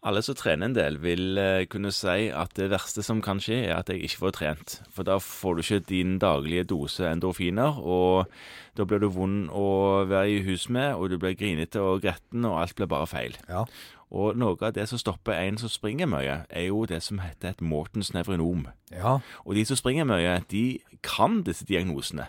Alle som trener en del, vil eh, kunne si at det verste som kan skje, er at jeg ikke får trent. For da får du ikke din daglige dose endorfiner, og da blir du vond å være i hus med, og du blir grinete og gretten, og alt blir bare feil. Ja. Og noe av det som stopper en som springer mye, er jo det som heter et Mortens nevronom. Ja. Og de som springer mye, de kan disse diagnosene.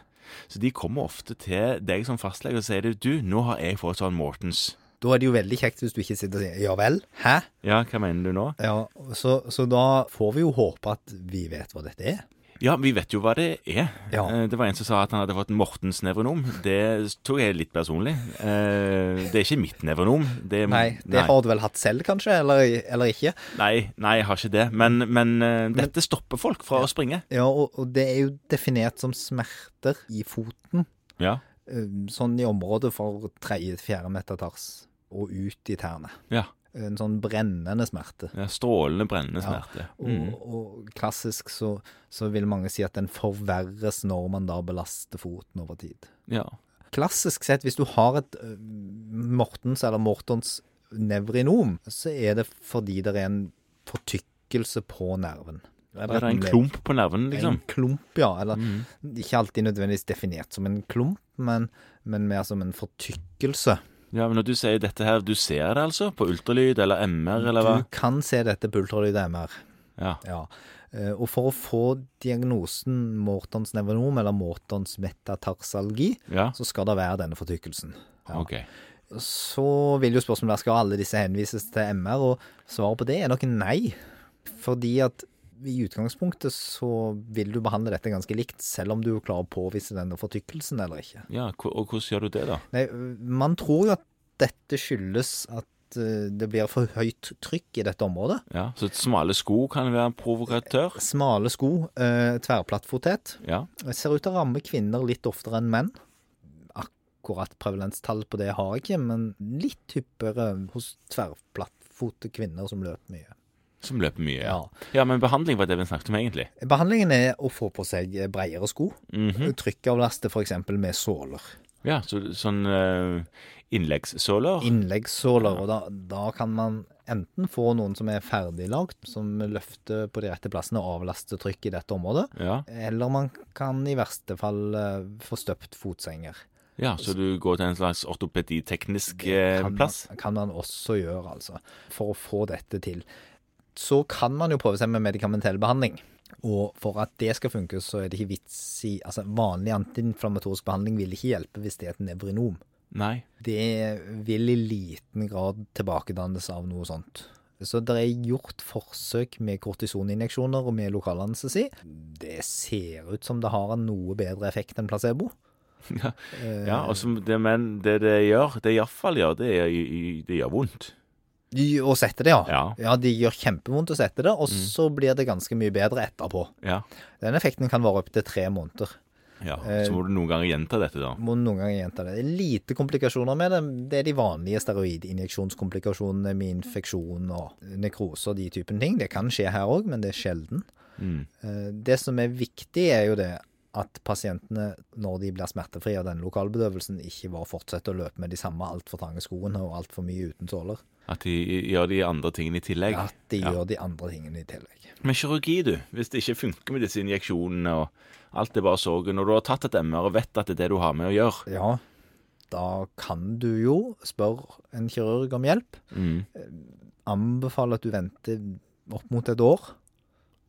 Så de kommer ofte til deg som fastlege og sier du, nå har jeg fått sånn Mortens. Da er det jo veldig kjekt hvis du ikke sitter og sier ja vel, hæ? Ja, hva mener du nå? Ja, så, så da får vi jo håpe at vi vet hva dette er. Ja, vi vet jo hva det er. Ja. Eh, Det var en som sa at han hadde fått Mortens nevronom. Det tok jeg litt personlig. Eh, Det er ikke mitt nevronom. Det, Nei, det har du vel hatt selv, kanskje, eller, eller ikke? Nei, nei, jeg har ikke det. Men, men dette dette stopper folk fra å springe. Ja, og, og det er jo definert som smerter i foten. Ja. eh, Sånn i området for tredje-fjerde metatars og ut i tærne. Ja. En sånn brennende smerte. ja strålende, brennende smerte. Og, Mm. og klassisk så, så vil mange si at den forverres når man da belaster foten over tid. Ja. Klassisk sett, hvis du har et Mortens eller Mortons nevrinom, så er det fordi det er en fortykkelse på nerven. Er det en klump på nerven, liksom? En klump, ja. Eller Mm. ikke alltid nødvendigvis definert som en klump, men, men mer som en fortykkelse. Ja, men når du sier dette her, du ser det altså? På ultralyd eller MR, eller hva? Du kan se dette på ultralyd MR. Ja. Ja. Eh, Og for å få diagnosen Mortons nevronom eller Mortons metatarsalgi, Ja, så skal det være denne fortykkelsen. Ja. ok. Så vil jo spørsmålet være skal alle disse henvises til MR, og svaret på det er nok nei. Fordi at i utgangspunktet så vil du behandle dette ganske likt, selv om du klarer å påvise denne fortykkelsen eller ikke. Ja, og hvordan gjør du det, da? Nei, man tror jo at dette skyldes at eh, det blir for høyt trykk i dette området. Ja, Så smale sko kan være provokatør? Smale sko, eh, tverrplattfotet. Ja. Ser ut til å ramme kvinner litt oftere enn menn. Akkurat prevalenstall på det har jeg ikke, men litt hyppigere hos tverrplattfote kvinner som løper mye. Som løper mye, ja. Ja. Ja, men behandling var det vi snakket om, egentlig. Behandlingen er å få på seg bredere sko. Mhm. Trykkavlaste f.eks. med såler. Ja, så, sånn uh, innleggssåler? Innleggssåler. Og da, da kan man enten få noen som er ferdiglagt, som løfter på de rette plassene og avlaster trykk i dette området. Ja. Eller man kan i verste fall uh, få støpt fotsenger. ja, så du går til en slags ortopediteknisk eh, plass? Det kan man også gjøre, altså. For å få dette til. Så kan man jo prøve seg med medikamentell behandling. Og for at det skal funke, så er det ikke vits i Altså, vanlig antiinflamatorisk behandling vil ikke hjelpe hvis det er et nevrinom. Nei. Det vil i liten grad tilbakedannes av noe sånt. Så det er gjort forsøk med kortisoninjeksjoner og med lokalanestesi. Det ser ut som det har en noe bedre effekt enn placebo. Ja, ja det, men det det gjør, det iallfall gjør, det, det gjør vondt. Å sette det, ja. Ja. Ja, De gjør kjempevondt å sette det, og så blir det ganske mye bedre etterpå. Ja. Den effekten kan vare opptil tre måneder. ja. Eh, Så må du noen ganger gjenta dette, da. Må noen ganger gjenta det. Det er lite komplikasjoner med det. Det er de vanlige steroidinjeksjonskomplikasjonene med infeksjon og nekrose og de typen ting. Det kan skje her òg, men det er sjelden. Mm. Eh, Det som er viktig, er jo det at pasientene, når de blir smertefrie av denne lokalbedøvelsen, ikke bare fortsetter å løpe med de samme altfor trange skoene og altfor mye uten såler. At de gjør de andre tingene i tillegg. At de Ja. gjør de andre tingene i tillegg. Men kirurgi, du. Hvis det ikke funker med disse injeksjonene og alt er bare sorgen, og du har tatt et MR og vet at det er det du har med å gjøre Ja, da kan du jo spørre en kirurg om hjelp. mm. Anbefale at du venter opp mot et år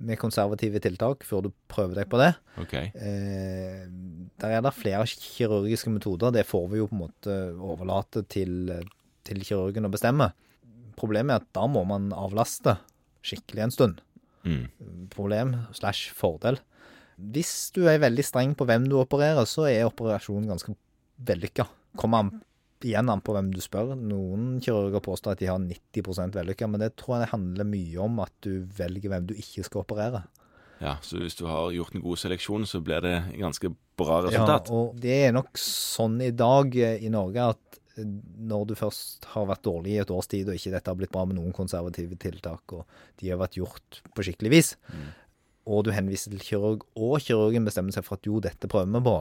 med konservative tiltak før du prøver deg på det. Okay. Eh, der er det flere kirurgiske metoder. Det får vi jo på en måte overlate til, til kirurgen å bestemme. Problemet er at da må man avlaste skikkelig en stund. Mm. Problem slash fordel. Hvis du er veldig streng på hvem du opererer, så er operasjonen ganske vellykka. Kommer an, igjen an på hvem du spør. Noen kirurger påstår at de har 90% vellykka, men det tror jeg handler mye om at du velger hvem du ikke skal operere. Ja, så hvis du har gjort en god seleksjon, så blir det ganske bra resultat. Ja, og det er nok sånn i dag eh, i Norge at eh, når du først har vært dårlig i et års tid, og ikke dette har blitt bra med noen konservative tiltak, og de har vært gjort på skikkelig vis, og du henviser til kirurg, og kirurgen bestemmer seg for at jo, dette prøver vi på,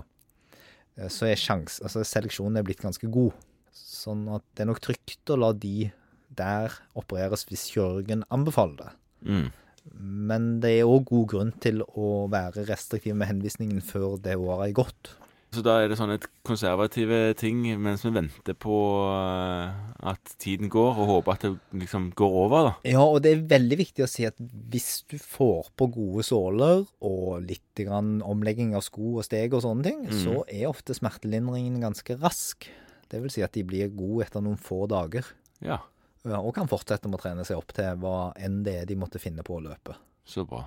eh, så er sjans, altså seleksjonen er blitt ganske god. Sånn at det er nok trygt å la de der opereres hvis kirurgen anbefaler det. Mm. Men det er òg god grunn til å være restriktiv med henvisningen før det året er gått. Så da er det sånne konservative ting mens vi venter på eh, at tiden går, og håper at det liksom går over, da. Ja, og det er veldig viktig å si at hvis du får på gode såler og litt grann omlegging av sko og steg og sånne ting, Mm. så er ofte smertelindringen ganske rask. Det vil si at de blir gode etter noen få dager, Ja, og kan fortsette med å trene seg opp til hva enn det er de måtte finne på å løpe. så bra.